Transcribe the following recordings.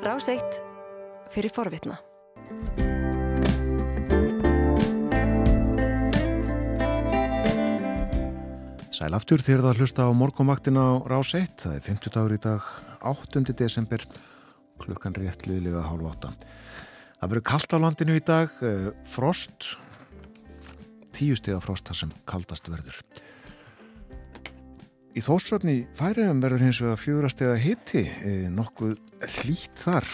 Rás eitt fyrir forvitna. Sæl aftur þér það að hlusta á morgumaktina á Rás 1. Það er 50 dagur í dag, 8. desember, klukkan rétt liðlega hálf 8. Það verður kallt á landinu í dag, eh, frost, tíu stiga frost þar sem kaldast verður. Í þósöfni færiðum verður hins vegar fjögur stiga hitti, eh, nokkuð hlýtt þar.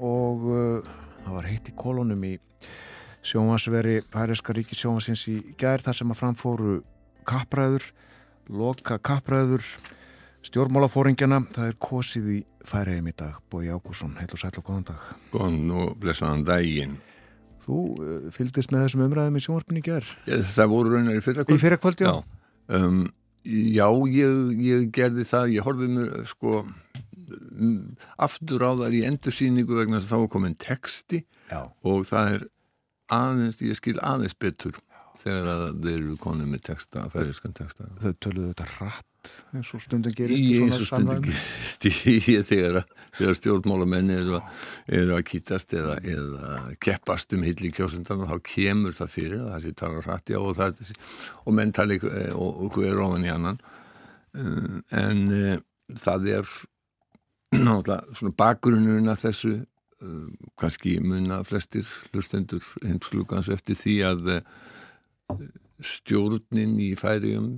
Og uh, það var heitt í kolonum í sjómasveri Færiðska ríki sjómasins í gær þar sem að framfóru kappræður loka kappræður stjórnmálafóringjana, það er kosið í færiðum í dag, Bói Ágússon heil og sæl og góðan dag. Góðan og blessaðan daginn. Þú uh, fylgdist með þessum umræðum í sjónvarpinu í ger Það voru raunar í fyrra kvöld Í fyrra kvöld, já, Já, um, já ég, ég gerði það, ég horfið mér sko aftur á þar í endursýningu vegna þess að þá komin texti já. og það er aðeins, ég skil aðeins betur þegar að þeir eru konið með texta, færiskan texta. Þau töluðu þetta rætt eins og stundum gerist Í í svona og stundu samræðum. gerist í þegar, þegar stjórnmálamenn eru, að- eru að kýtast eða, eða keppast um hilli kjósundana þá kemur það fyrir að það sé tala hrætti á og, það, er þessi- og menn tali eh, og, og hvað er ofan í annan Um, en uh, það er náttúrulega svona bakgrunnurinn af þessu kannski muna flestir hlustendur heimsklugans eftir því að stjórnin í færium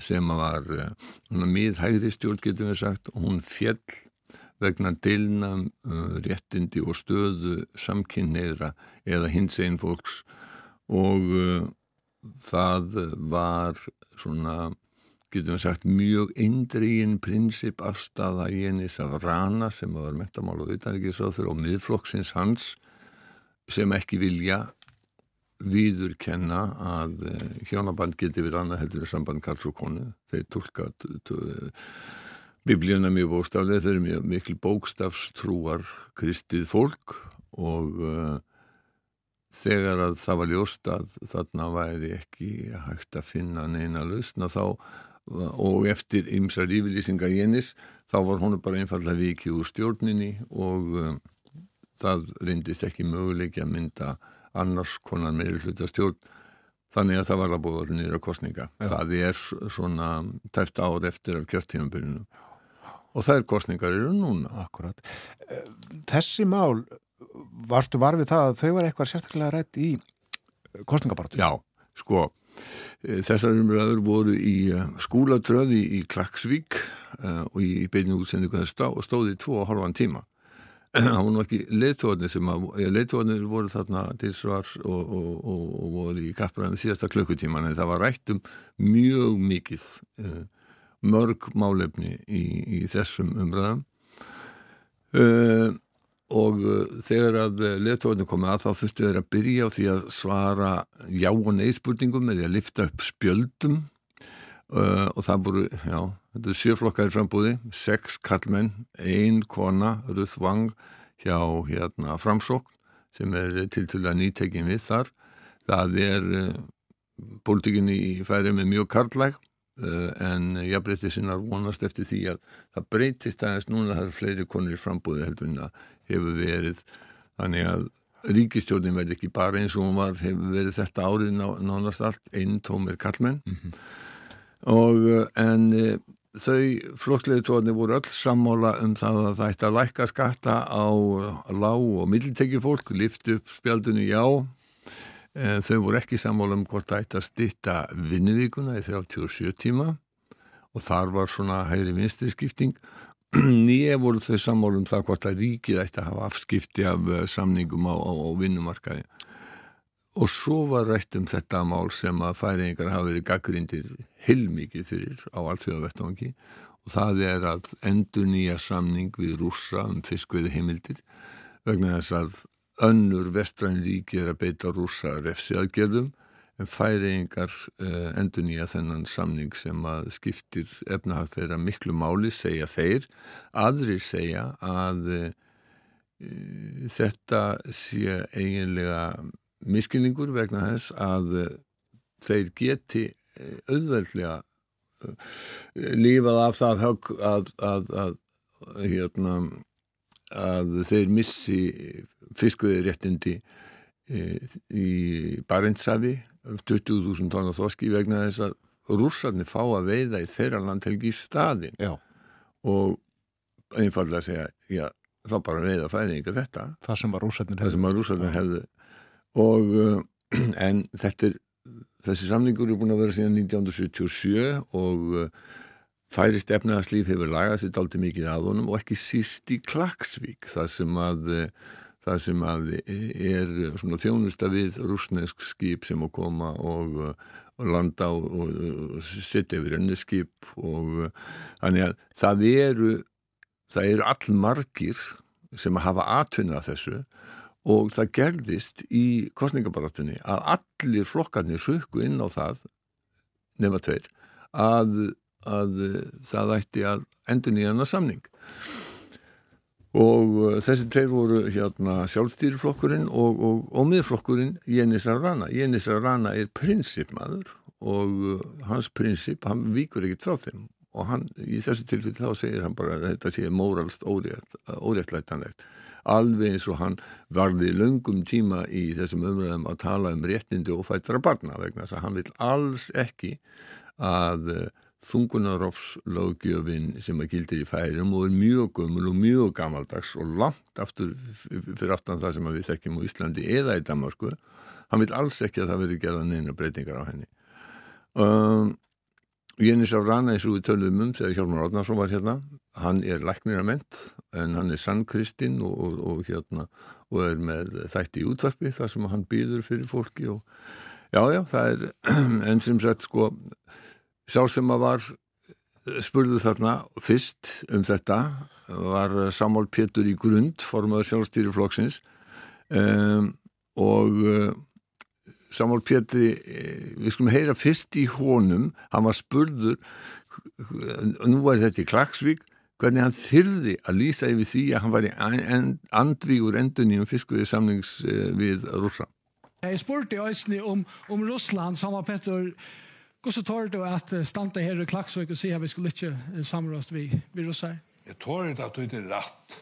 sem var uh, miðhægri stjórn getum við sagt og hún fjell vegna deilna uh, réttindi og stöðu samkynneira eða hins einn fólks. Og uh, það var svona getum við sagt mjög eindregin prinsip afstafa Jénis af Rana sem var mentamál og utanrikiðsráður og miðflokksins hans sem ekki vilja viðurkenna að eh, hjónaband geti verið annað heldur en samband Karls og konu. Þeir tólka biblíuna mjög bókstaflega, þeir eru mjög mikil bókstafstrúar kristið fólk og uh, þegar að það var ljóst að þarna væri ekki hægt að finna neina lausna þá og eftir ymsar yfirlýsinga Jénis þá var hún bara einfallega vikið úr stjórninni og um, það reyndist ekki möguleiki að mynda annars konar meiri hluta stjórn þannig að það var að niður á kostninga Já. það er svona tæft ár eftir af kjörtímabilinu og það er kostningar eru núna Akkurat. Eh, Þessi mál, varstu var við það að þau var eitthvað sérstaklega rætt í kostningabartu? Já, sko eh, þessar umræður voru í eh, skúlatröði í Klaksvík og í beinu útsendingu þess stá, og stóði í tvo og halvan tíma það voru ekki leiðtóðnir sem að, ja, leiðtóðnir voru þarna til svars og, og, og, og voru í kappræðum síðasta klukkutíman en það var rætt um mjög mikið uh, mörg málefni í, í þessum umræðum. Uh, og uh, þegar að leðtóðinu komið að þá þurftu þeir að byrja á því að svara já og nei spurningum að lifta upp spjöldum uh, og það voru, já, þetta er sjöflokkar frambúði, sex kallmenn, ein kona, Ruth Wang hjá hérna framsókn sem er tiltölulega nýtekin við þar. Það er uh, pólitíkinni í færi með mjög karlæg uh, en jafnbreytti sinnar vonast eftir því að það breytist aðeins núna það eru fleiri konur í frambúði heldur en að hefur verið. Þannig að ríkistjórnin verði ekki bara eins og hún var hefur verið þetta árið ná, nánast allt. Einn tómir kallmenn og uh, en uh, þau flokksleiði tóðni voru öll sammála um það að það ætti að lækka skatta á lág og middeltekjufólk, lifti upp spjaldinu já. En þau voru ekki sammála um hvort það ætti að stytta vinnuvíkuna í 37 tíma. Og þar var svona hægri vinstri skipting. Nýja voru þau sammála um það hvort að ríkið ætti að hafa afskipti af eh, samningum á, á, á vinnumarkaði og svo var rætt um þetta mál sem að færingar hafa verið gaggrindir heilmikið fyrir á allþjóðavettangi og það er að endur nýja samning við rússa um fiskveiði heimildir vegna þess að önnur vestræn ríki er að beita rússa refsiaðgerðum en færingar endur nýja þennan samning sem að skiptir efnahag þeirra miklu máli segja þeir, aðrir segja að uh, þetta sé eiginlega miskilningur vegna þess að uh, þeir geti uh, auðveldlega uh, lífað af það högg að, að, að hérna, að þeir missi fiskuði réttindi e, í Barentsafi 20.000 tónar þoski vegna þess að rússarnir fá að veiða í þeirra landhelgi í staðin Já. og einfallega að segja já, þá bara veiða færinga þetta. Það sem að rússarnir hefðu og uh, en þetta er þessi samlingur er búin að vera síðan 1977 og uh, færist efnaðarslíf hefur lagað sér aldrei mikið að honum og ekki síst í Klagsvík það sem að uh, það sem að er svona þjónusta við rúsnesk skip sem að koma og, og landa og, og setja yfir önnu skip og þannig að það eru það eru all margir sem að hafa atvinna þessu og það gerðist í kostningabaratunni að allir flokkarnir hrukku inn á það nema tveir að, að það ætti að endur nýjana samning. Og uh, þessi tveir voru hérna sjálfstýriflokkurinn og, og, og miðflokkurinn Jenis Arana Jenis Arana er prinsipmaður og uh, hans prinsip, hann víkur ekki trá þeim. Og hann, í þessu tilfelli þá segir hann bara að þetta sé móralst óréttlætanlegt alveg eins og hann varði löngum tíma í þessum umræðum að tala um réttindi og fættra barna vegna þess að hann vil alls ekki að þungunarofslögjöfin sem að gildir í færum og er mjög gömul og mjög gamaldags og langt aftur fyrir aftan það sem við þekkjum á Íslandi eða í Danmarku hann vil alls ekki að það veri gerðan eina breytingar á henni. Um, Jénis Ávrana eins og við töluðum um þegar Hjálmar Átnarsson var hérna hann er læknirament en hann er sannkristinn og, og, og hérna og er með þætti í útvarpi þar sem hann býður fyrir fólki og já já það er enn sem sagt sko sá sem að var spurðu þarna fyrst um þetta var Samál Pétur í grund formaður sjálfstýriflokksins um, og Samuel Petri, vi skulle heyra fyrst i honum, han var spurður, nu var þetta i Klagsvík, hvernig hann þyrði að lýsa yfir því at hann var í andvígur endun í um fiskvið samlings við Russland. Jeg spurte Øysni om, om Russland, Samuel Petter, Hvordan tar du at standa her i Klagsvøk og si at vi skulle ikke samråst vi, vi russer? Jeg tar ikke at det er rett.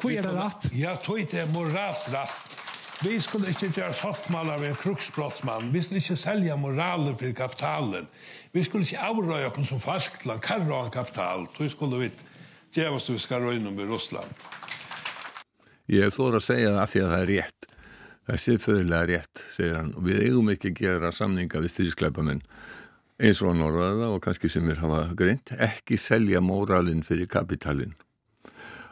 Hvor er det rett? Jeg tror ikke det er rett. Vi skulle inte göra softmalar med en kruksbrottsman. Vi skulle inte sälja moraler för kapitalen. Vi skulle inte avröja oss som faskland, karra en kapital. Då skulle vi ge oss vi ska röjna med Russland. Ég þóra að segja það af því að það er rétt. Það er siðföðurlega rétt, segir hann, og við eigum ekki að gera samninga við styrskleipamenn eins og norðaða og kannski sem er hafa greint, ekki selja móralinn fyrir kapitalinn.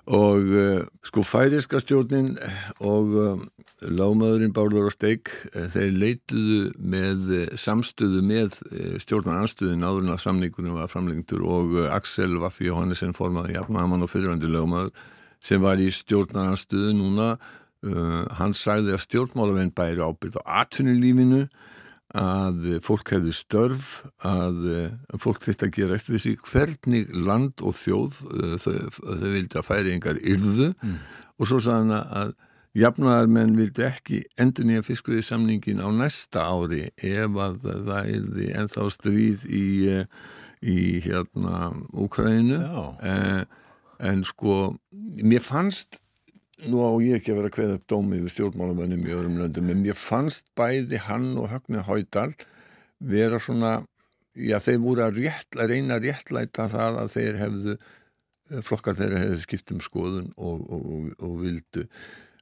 Og uh, sko færiska stjórnin og uh, lámaðurinn Bárður og Steik, uh, þeir leituðu með samstöðu með stjórnaranstöðin áðurinn að samningunum var framlengtur og Axel Vaffi Johannesen formaði jafnaðamann og fyrirvændi lámaður sem var í stjórnaranstöðu núna hann sagði að stjórnmálavenn bæri ábyrð á atvinnulífinu að fólk hefði störf að, að fólk að gera við sig hvernig land og þjóð uh, þau, vildi að færi engar yrðu. Mm. og svo sagði hann að jafnaðarmenn vildi ekki endur nýja fiskviði samningin á næsta ári ef að það yrði ennþá stríð í, í hérna Úkrænu eh, en sko mér fannst nú á ég ekki að vera að kveða upp dómið við stjórnmálamönnum í öðrum löndum en mér fannst bæði hann og Högni Hájdal vera svona já þeir voru að, rétt, að reyna að réttlæta það að þeir hefðu flokkar þeirra hefðu skipt um skoðun og, og, og, og vildu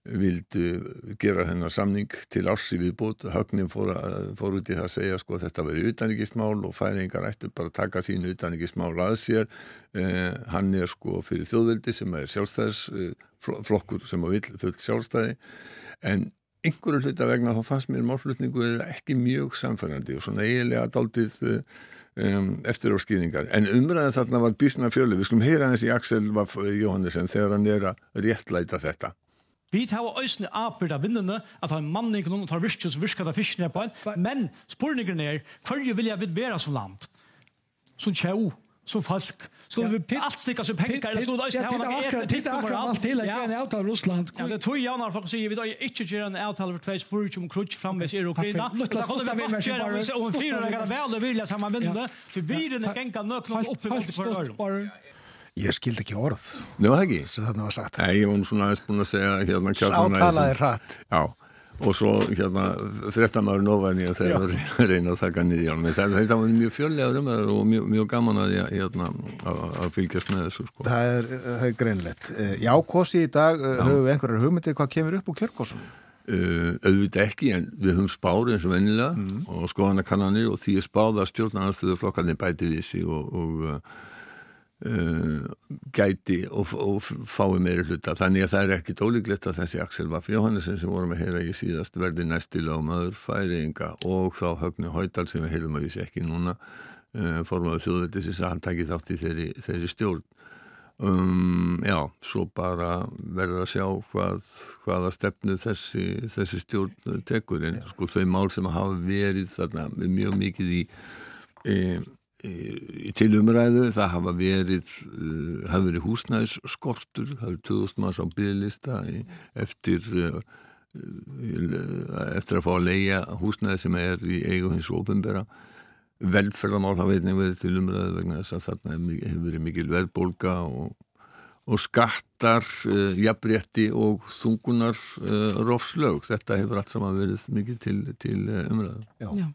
vildu gera þennar samning til ársi viðbútt, högnin fór, fór út í það að segja sko þetta veri utanrikkismál og færingar ættu bara að taka sínu utanrikkismál að sér. Eh, hann er sko fyrir þjóðveldi sem er sjálfstæðis eh, flokkur sem að vil fullt sjálfstæði. En einhverju hluta vegna þá fannst mér málflutningu ekki mjög samfærandi og svona eiginlega daldið um, eftir áskýringar en umræðið þarna var bísna fjölu við skulum heyra þessi Axel Jóhannesson þegar hann er að réttlæta þetta Vi tar øysene apur av vinnene, at han mannen ikke noen tar virkje, så virker det fiskene på en. Men spørningen er, hver vil jeg være som land? Som tjau, som folk. Skal vi allt stikka som pengar Eller skal vi øysene ha noen etikk og moral? Til at gjøre en avtale Russland. Ja, det tror jeg når folk sier, vi tar ikke gjøre en avtale for tveis forut som krutsk framvis i Ukraina. Da kan vi godt gjøre, om vi fyrer det vel og vilja sammen vinnene, til vi er nøkken nøkken oppe i veldig for øren. Ég skildi ekki orð Nei, var það ekki? þarna var sagt. Nei, ég var nú svona aðeins búin að segja hérna Sá Kjartan talaði Ægjesson. hratt. Já, og svo hérna að þeir eru að reyna að taka niður í hann þetta, þetta var mjög fjöllega rumöður og mjög, mjög gaman að, ég, hérna, að, að fylgjast með þessu sko. Það er, það er greinlegt. Eh, Já, kosi í dag, Já. höfum við einhverjar hugmyndir hvað kemur upp úr kjörkosum? Uh, auðvitað ekki en við höfum spári eins og vennilega mm. og skoðana kannanir og því er spáð að stjórnarnarstöðu flokkarnir bæti þessi og, og gæti og, og fái meiri hluta. Þannig að það er ekkit ólíklegt að þessi Axel Vaff Jóhannesson sem vorum að heyra í síðast verði næstilega á maður færiðinga og þá höfni Hóital sem við heyrðum að vísi ekki núna formaður þjóðveitisins að hann taki þátt í þeirri, þeirri stjórn. Um, já, svo bara verður að sjá hvað, hvaða stefnu þessi, þessi stjórn tekur. En sko þau mál sem hafa verið þarna mjög mikið í, e, e, í tilumræðu það hafa verið, uh, hafa verið húsnæðisskortur, það eru 2000 manns á bygglista eftir uh, eftir að fá að leia húsnæði sem er í eigu hins ofinbera velferðamál hafa einnig verið til umræðu vegna þess að þarna hefur verið mikil verðbólka og, og skattar, uh, jafnrétti og þungunar rofslög. Þetta hefur allt saman verið mikið til, til umræðu. Já. Já.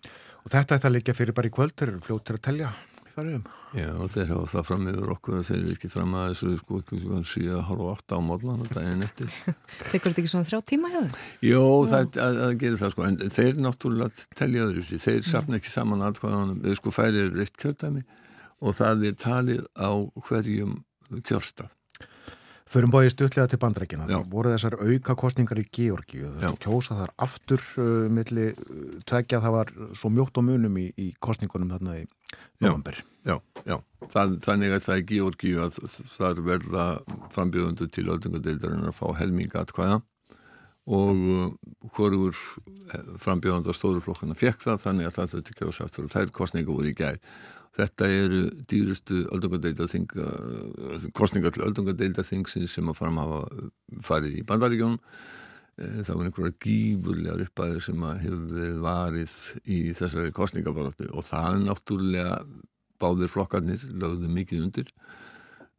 Og þetta ætti að liggja fyrir bara í kvöld, þeir eru fljóttir að telja í fariðum. Já, og þeir hafa það fram yfir okkur þeir eru ekki fram að þessu sko 7.30 á módlan og daginn eftir. Tekur þetta ekki svona þrjá tíma hefur? Jó, það, að, að gerir það sko, en þeir náttúrulega telja öðru sér, þeir safna ekki saman aðkvæðanum, þeir sko færir reitt kjöldæmi og það er talið á hverjum kjörstað. Förum bóðið stutlega til bandrækina. Það voru þessar auka kostningar í Georgíu. Það kjósa þar aftur uh, milli uh, tvekja það var svo mjótt á munum í, í kostningunum þarna í november. Já, já. Það, þannig er það í Georgíu að þar verða frambjöðundu til öldungadeildarinn að fá helminga atkvæða og uh, hvorur frambjöðundu á stóruflokkuna fekk það þannig að það þurfti kjósa aftur og þær kostninga voru í gær. Þetta eru dýrustu öldungadeildaþing, kostningar til öldungadeildaþingsin sem að fram hafa farið í bandaríkjónum. Það var einhverja gífurlegar uppæður sem að hefur verið varið í þessari kostningabaróttu og það er náttúrulega báðir flokkarnir lögðu mikið undir.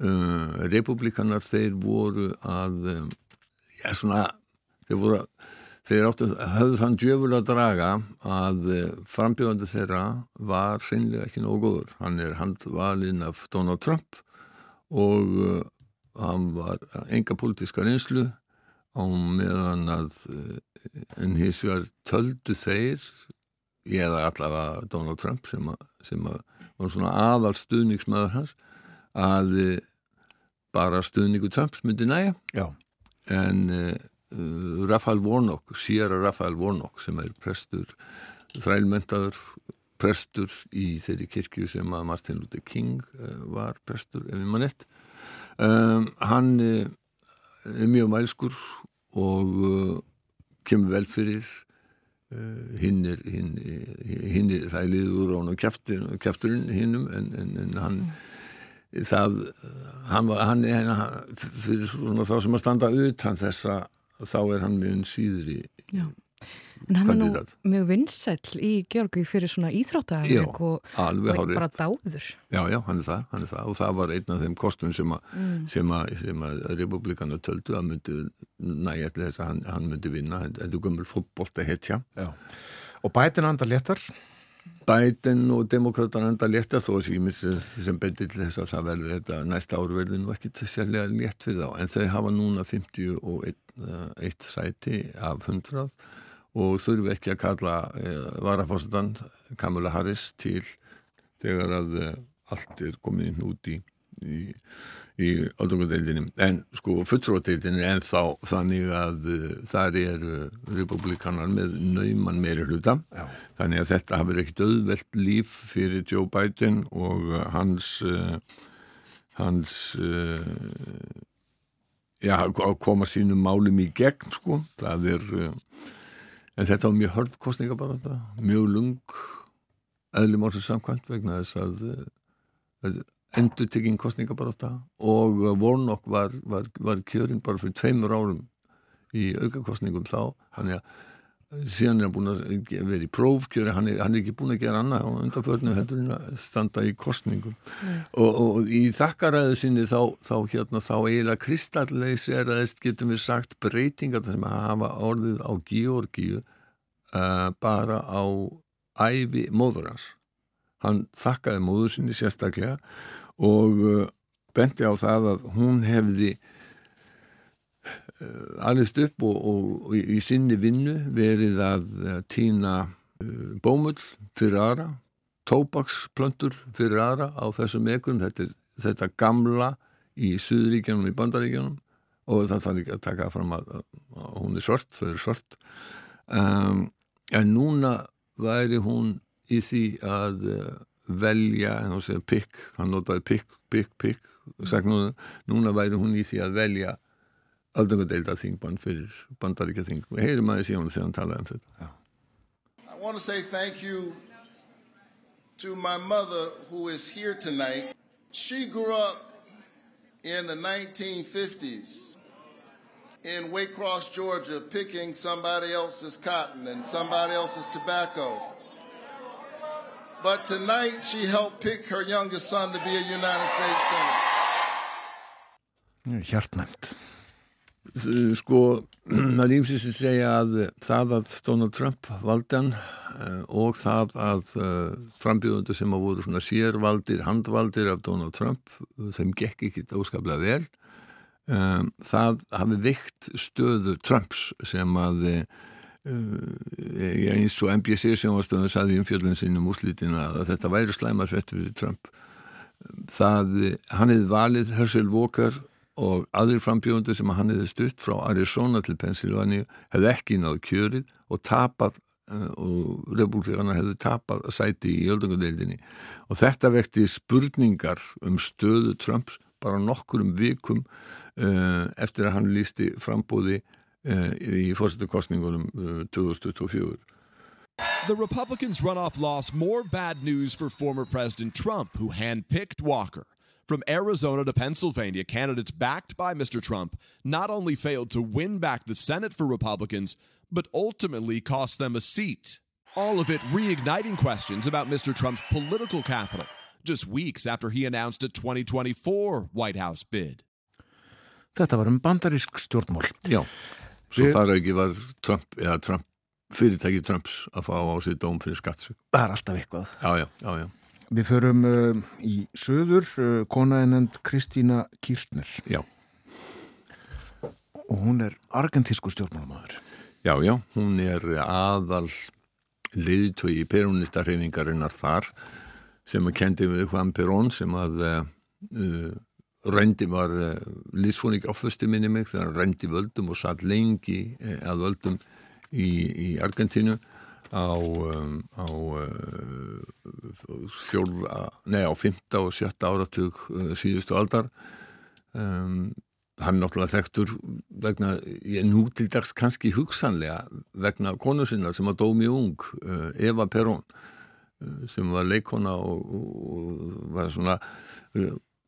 Uh, Republikanar þeir voru að, já svona, þeir voru að Þeir áttu, höfðu þann djöful að draga að frambjöðandi þeirra var hreinlega ekki nógu góður. Hann er handvalinn af Donald Trump og uh, hann var enga politíska reynslu á meðan að en hins vegar töldu þeir eða allavega Donald Trump sem, að, sem að var svona aðal stuðningsmæður hans að bara stuðningu Trumps myndi næja Já. en Rafael Warnock, Sierra Rafael Warnock sem er prestur þrælmentaður prestur í þeirri kirkju sem að Martin Luther King uh, var prestur ef við mann ett um, hann uh, er mjög mælskur og kemur vel fyrir hinn er hinn, hinn er það er liður á kæfturinn hinnum en, en, en hann mm. það hann, hann er fyrir svona þá sem að standa utan þessa þá er hann mjög síðri Já. En hann kandidat. er nú mjög vinsæll í Georgi fyrir svona íþróttaðarleik og, og bara dáður. Já, já, hann er, það, hann er það. Og það var einn af þeim kostum sem að mm. sem að, sem að republikanu töldu að myndi næja að hann, hann myndi vinna. Þetta er gömul fótbolta hetja Og bætin andar léttar Bætin og demokrata andar léttar þó sem betur til þess að það verður þetta næsta ár verður nú ekki sérlega létt við þá. En þau hafa núna 51 eitt sæti af 100 og þurfu ekki að kalla eh, varafórsetan Kamala Harris til þegar að eh, allt er komið út í í, í öldrungadeildinni en sko fulltróðdeildinni en þá þannig að uh, þar er uh, republikanar með nauman meiri hluta. Já. þannig að þetta hafur ekkit auðvelt líf fyrir Joe Biden og uh, hans hans já, að koma sínum málum í gegn sko, það er en þetta var mjög hörð kostninga bara þetta, mjög lung eðlum ásins samkvæmt vegna þess að, að endur tekinn kostninga bara þetta og Warnock var, var, var kjörinn bara fyrir tveimur árum í aukakostningum þá, þannig að síðan er hann búin að vera í prófkjöri. Hann er, hann er ekki búin að gera annað og undanförnum heldur hann að standa í kostningum og, og í þakkaræðu sinni þá, þá hérna þá eiginlega kristallleiseraðist getum við sagt breytingar sem að hafa orðið á Georgíu uh, bara á æfi móður hans. Hann þakkaði móður sinni sérstaklega og uh, benti á það að hún hefði Eh, alvegst upp og, og, og í sinni vinnu verið að eh, týna bómull fyrir aðra, tóbaksplöntur fyrir aðra á þessum ekkurum, þetta, þetta gamla í Suðuríkjanum í Bandaríkjanum og það þarf ekki að taka fram að, að hún er svart, þau eru svart um, en núna væri hún í því að velja, þá segja pikk, hann notaði pikk, pikk, pikk núna væri hún í því að velja öldungadeilda þingbann fyrir bandaríkja þing og heyrim aðeins í honum þegar hann talaði um þetta. Já. I want to say thank you to my mother who is here tonight. She grew up in the 1950s in Waycross, Georgia picking somebody else's cotton and somebody else's tobacco but tonight she helped pick her youngest son to be a United States Senator. Hjartnæmt. Sko, maður ímsins að segja að það að Donald Trump valdi hann uh, og það að uh, frambjöðundu sem að voru svona sérvaldir, handvaldir af Donald Trump, þeim gekk ekki óskaplega vel. Um, það hafi vikt stöðu Trumps sem að uh, eins og NBC sem var stöðun saði í umfjöldun sinum úslitina að þetta væri slæmar fett fyrir Trump. Það, hann hefði valið Herschel Walker og aðrir frambjóðundir sem hann hefði stutt frá Arizona til Pennsylvania hefði ekki náðu kjörið og tapað uh, og republikanar hefði tapað að sæti í öldungadeildinni. Og þetta vekti spurningar um stöðu Trumps bara nokkur um vikum eftir að hann lísti frambóði í fórsættukostningunum 2024 The Republicans' runoff lost more bad news for former President Trump, who handpicked Walker. From Arizona to Pennsylvania, candidates backed by Mr. Trump not only failed to win back the Senate for Republicans, but ultimately cost them a seat. All of it reigniting questions about Mr. Trump's political capital, just weeks after he announced a 2024 White House bid. Þetta var um bandarísk stjórnmál. Já, svo Við... þar ekki var Trump, eða Trump, fyrirtæki Trumps að fá á sig dóm fyrir skattsug. Það er alltaf eitthvað. Já, já, já, já. Við förum uh, í söður, uh, konaðinend Kristína Kirtner. Já. Og hún er argentísku stjórnmálamæður. Já, já, hún er aðal liðtögi í perunistarhefingarinnar þar sem að kendi við Juan Perón sem að uh rendi var uh, lísfónik áfusti minni mig þegar hann rendi völdum og satt lengi uh, að völdum í, í Argentínu á, um, á uh, fjólda, nei á fymta og sjötta áratug síðustu aldar. Um, hann náttúrulega þekktur vegna, ég nú til dags kannski hugsanlega vegna konu sinnar sem var dómi ung, uh, Eva Perón sem var leikona og, og, var svona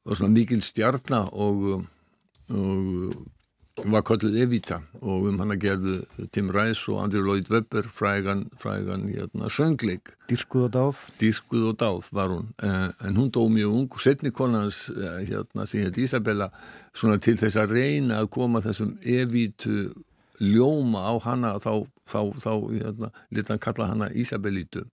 var svona mikil stjarnar og og var kallið Evita og um hann að gerðu Tim Rice og Andrew Lloyd Webber frægan, frægan hérna, söngleik. Dyrkuð og dáð. Dyrkuð og dáð var hún. Eh, en hún dó mjög ung setni konans eh, hérna sem heit Isabella svona til þess að reyna að koma þessum Evitu ljóma á hana þá, þá, þá hérna, litan kalla hana Isabellitu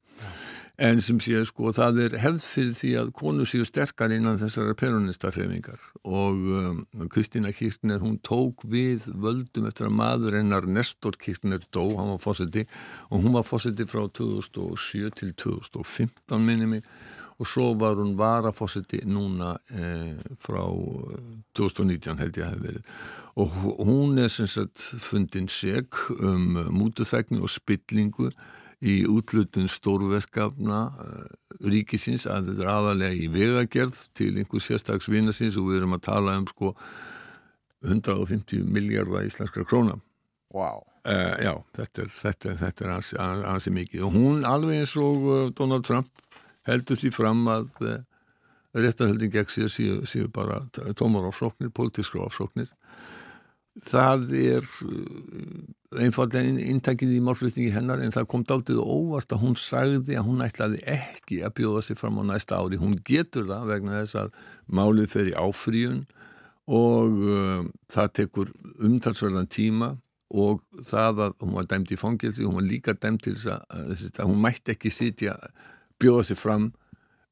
en sem sé sko það er hefð fyrir því að konu séu sterkar innan þessara peronistarhefingar og um, Kristina Kirchner hún tók við völdum eftir að maður hennar Nestor Kirchner dó, hann var fósiti og hún var fósiti frá 2007 til 2015 minni mig. Og svo var hún varafósiti núna eh, frá 2019 held ég að hef verið. Og hún er sem sagt fundin seg um mútuþækni og spillingu í útlutun stórverkafna uh, ríkisins að þetta er aðalega í vegagerð til einhver sérstaks vinasins og við erum að tala um sko 150 miljardar íslenskra króna. Wow. uh, Já, þetta er, þetta, þetta er ansi, ansi mikið. Og hún alveg eins og uh, Donald Trump heldur því fram að réttarhöldin gegn sér séu, séu bara tómar áfsóknir, pólitískra áfsóknir það er einfallega inntækið í málflutningi hennar en það kom daldið óvart að hún sagði að hún ætlaði ekki að bjóða sig fram á næsta ári. Hún getur það vegna þess að málið fer í áfríun og uh, það tekur umtalsverðan tíma og það að hún var dæmt í fangilsi, hún var líka dæmt til þess að, að hún mætti ekki sitja bjóða sig fram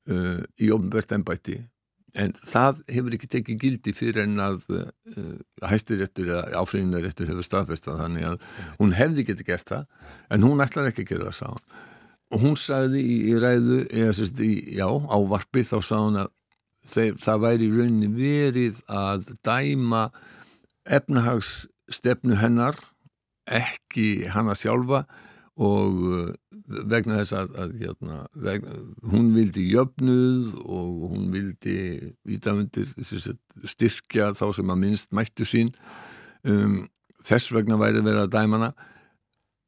uh, í ofnbært ennbætti en það hefur ekki tekið gildi fyrir en að uh, hæstiréttur eða áfríðinaréttur hefur staðfestað þannig að hún hefði getið gert það en hún ætlar ekki að gera það sá og hún sagði í, í ræðu eða sérst í, já, á varpi þá sá hún að þeir, það væri rauninni verið að dæma efnahagsstefnu hennar ekki hanna sjálfa og uh, vegna þess að, að hérna, vegna, hún vildi jöfnuð og hún vildi ídafundir styrkja þá sem að minnst mættu sín. Um, þess vegna væri verið að dæmana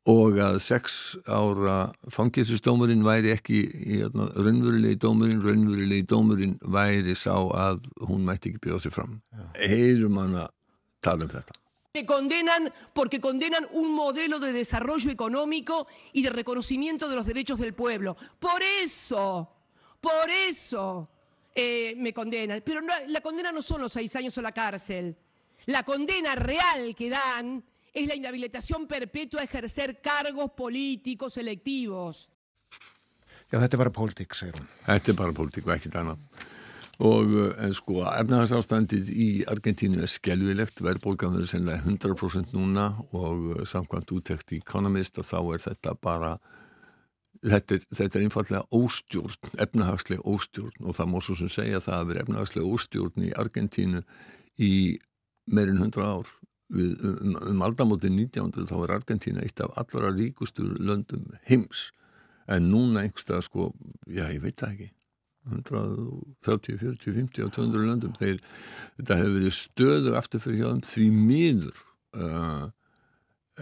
og að sex ára fangilsistómurinn væri ekki hérna, raunverulegi dómurinn raunverulegi dómurinn væri sá að hún mætti ekki bjóða sér fram. Heyrum hann að tala um þetta Me condenan porque condenan un modelo de desarrollo económico y de reconocimiento de los derechos del pueblo. Por eso, por eso eh, me condenan. Pero no, la condena no son los seis años o la cárcel. La condena real que dan es la inhabilitación perpetua a ejercer cargos políticos selectivos. Já, þetta er bara pólitík, segir hún. Þetta er bara pólitík og ekkit annað. Og eh, en sko efnahagsástandið í Argentínu er skelvilegt verðbólgan verður sennilega 100% núna og eh, samkvæmt úttekt í Economist að þá er þetta bara þetta er, þetta er einfallega óstjórn efnahagslega óstjórn og það mór svo sem segja það að vera efnahagslega óstjórn í Argentínu í meirinn 100 ár. Við, um, um aldamóti 1900 þá er Argentína eitt af allara ríkustur löndum heims. En núna einhverstað sko, já ég veit það ekki 130, 40, 50 og 200 löndum. Þeir, þetta hefur verið stöðu afturfyrir hjá þeim því miður uh,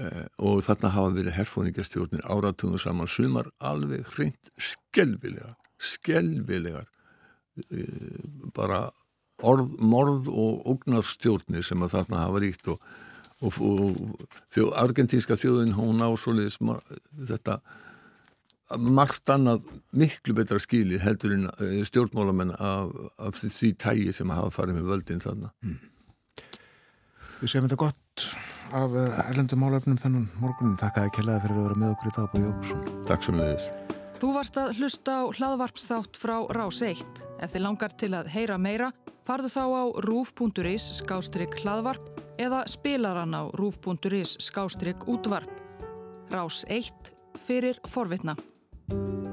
uh, og þarna hafa verið herfóningastjórnir áratugum saman sumar alveg hreint skelvilegar skelvilegar uh, bara orð, morð og ógnarstjórnir sem að þarna hafa ríkt og, og, og þjó, argentínska þjóðin hún á soliðis þetta margt annað miklu betra skili heldur en eh, stjórnmálamenn af, af því tægi sem hafa farið með völdin þarna. Mm. Við séum þetta gott af eh, erlendum málöfnum þennan morgunin Takk að ég kellaði fyrir að vera með okkur í dag Bói Jókusson Takk sem leiðis Þú varst að hlusta á hlaðvarpsþátt frá Rás 1 Ef þið langar til að heyra meira farðu þá á rúf.is skástrygg hlaðvarp eða spilaran á rúf.is skástrygg útvarp. Rás 1 fyrir forvitna thank you